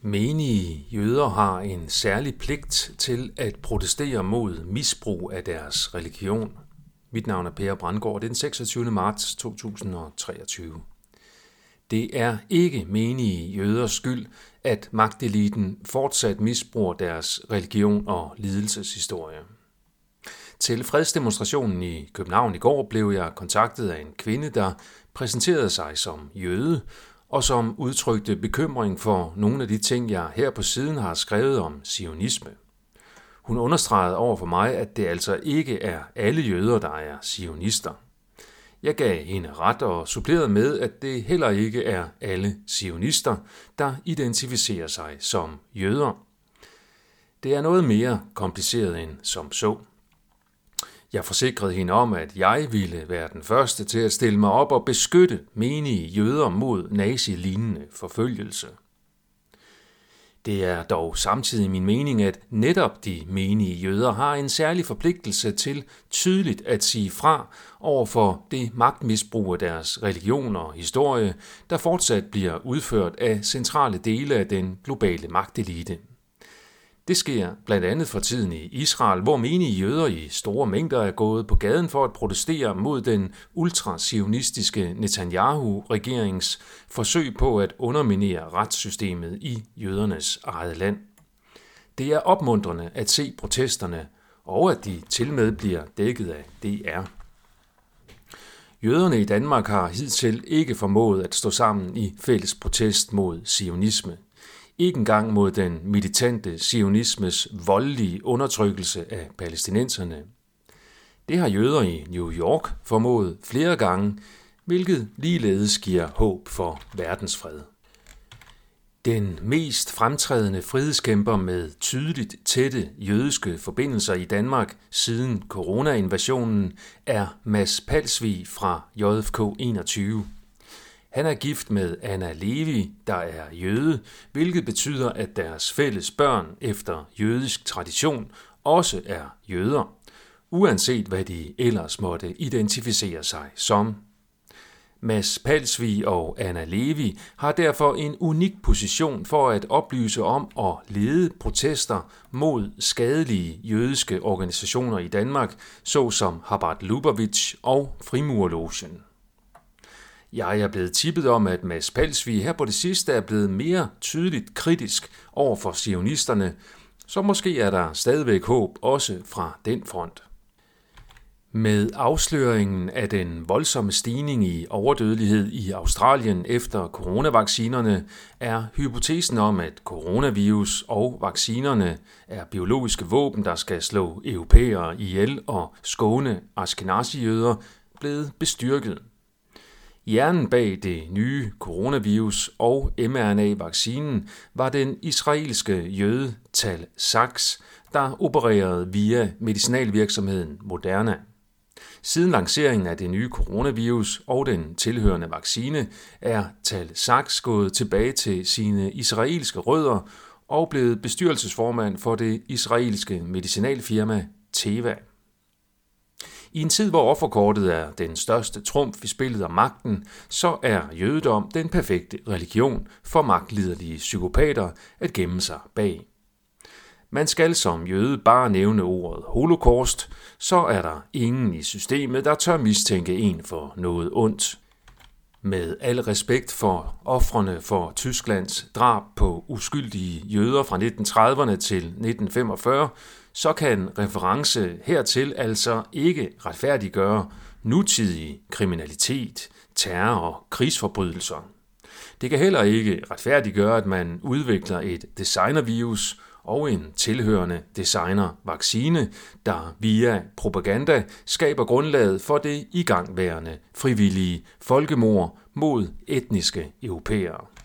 Menige jøder har en særlig pligt til at protestere mod misbrug af deres religion. Mit navn er Per Brandgaard. Det er den 26. marts 2023. Det er ikke menige jøders skyld, at magteliten fortsat misbruger deres religion og lidelseshistorie. Til fredsdemonstrationen i København i går blev jeg kontaktet af en kvinde, der præsenterede sig som jøde og som udtrykte bekymring for nogle af de ting, jeg her på siden har skrevet om sionisme. Hun understregede over for mig, at det altså ikke er alle jøder, der er sionister. Jeg gav hende ret og supplerede med, at det heller ikke er alle sionister, der identificerer sig som jøder. Det er noget mere kompliceret end som så. Jeg forsikrede hende om, at jeg ville være den første til at stille mig op og beskytte menige jøder mod nazilignende forfølgelse. Det er dog samtidig min mening, at netop de menige jøder har en særlig forpligtelse til tydeligt at sige fra over for det magtmisbrug af deres religion og historie, der fortsat bliver udført af centrale dele af den globale magtelite. Det sker blandt andet for tiden i Israel, hvor menige jøder i store mængder er gået på gaden for at protestere mod den ultrasionistiske Netanyahu-regerings forsøg på at underminere retssystemet i jødernes eget land. Det er opmuntrende at se protesterne, og at de til med bliver dækket af DR. Jøderne i Danmark har hidtil ikke formået at stå sammen i fælles protest mod sionisme – ikke engang mod den militante sionismes voldelige undertrykkelse af palæstinenserne. Det har jøder i New York formået flere gange, hvilket ligeledes giver håb for verdensfred. Den mest fremtrædende frihedskæmper med tydeligt tætte jødiske forbindelser i Danmark siden corona-invasionen er Mads Palsvig fra JFK 21. Han er gift med Anna Levi, der er jøde, hvilket betyder, at deres fælles børn efter jødisk tradition også er jøder, uanset hvad de ellers måtte identificere sig som. Mads Palsvig og Anna Levi har derfor en unik position for at oplyse om og lede protester mod skadelige jødiske organisationer i Danmark, såsom Habart Lubavitch og Frimurlogen. Jeg er blevet tippet om, at Mads Palsvig her på det sidste er blevet mere tydeligt kritisk over for sionisterne, så måske er der stadigvæk håb også fra den front. Med afsløringen af den voldsomme stigning i overdødelighed i Australien efter coronavaccinerne, er hypotesen om, at coronavirus og vaccinerne er biologiske våben, der skal slå europæere ihjel og skåne askenazi blevet bestyrket. Hjernen bag det nye coronavirus og mRNA-vaccinen var den israelske jøde Tal Sachs, der opererede via medicinalvirksomheden Moderna. Siden lanceringen af det nye coronavirus og den tilhørende vaccine er Tal Sachs gået tilbage til sine israelske rødder og blevet bestyrelsesformand for det israelske medicinalfirma Teva. I en tid, hvor offerkortet er den største trumf i spillet om magten, så er jødedom den perfekte religion for magtliderlige psykopater at gemme sig bag. Man skal som jøde bare nævne ordet holocaust, så er der ingen i systemet, der tør mistænke en for noget ondt. Med al respekt for ofrene for Tysklands drab på uskyldige jøder fra 1930'erne til 1945, så kan reference hertil altså ikke retfærdiggøre nutidig kriminalitet, terror og krigsforbrydelser. Det kan heller ikke retfærdiggøre, at man udvikler et designervirus og en tilhørende designervaccine, der via propaganda skaber grundlaget for det igangværende frivillige folkemord mod etniske europæere.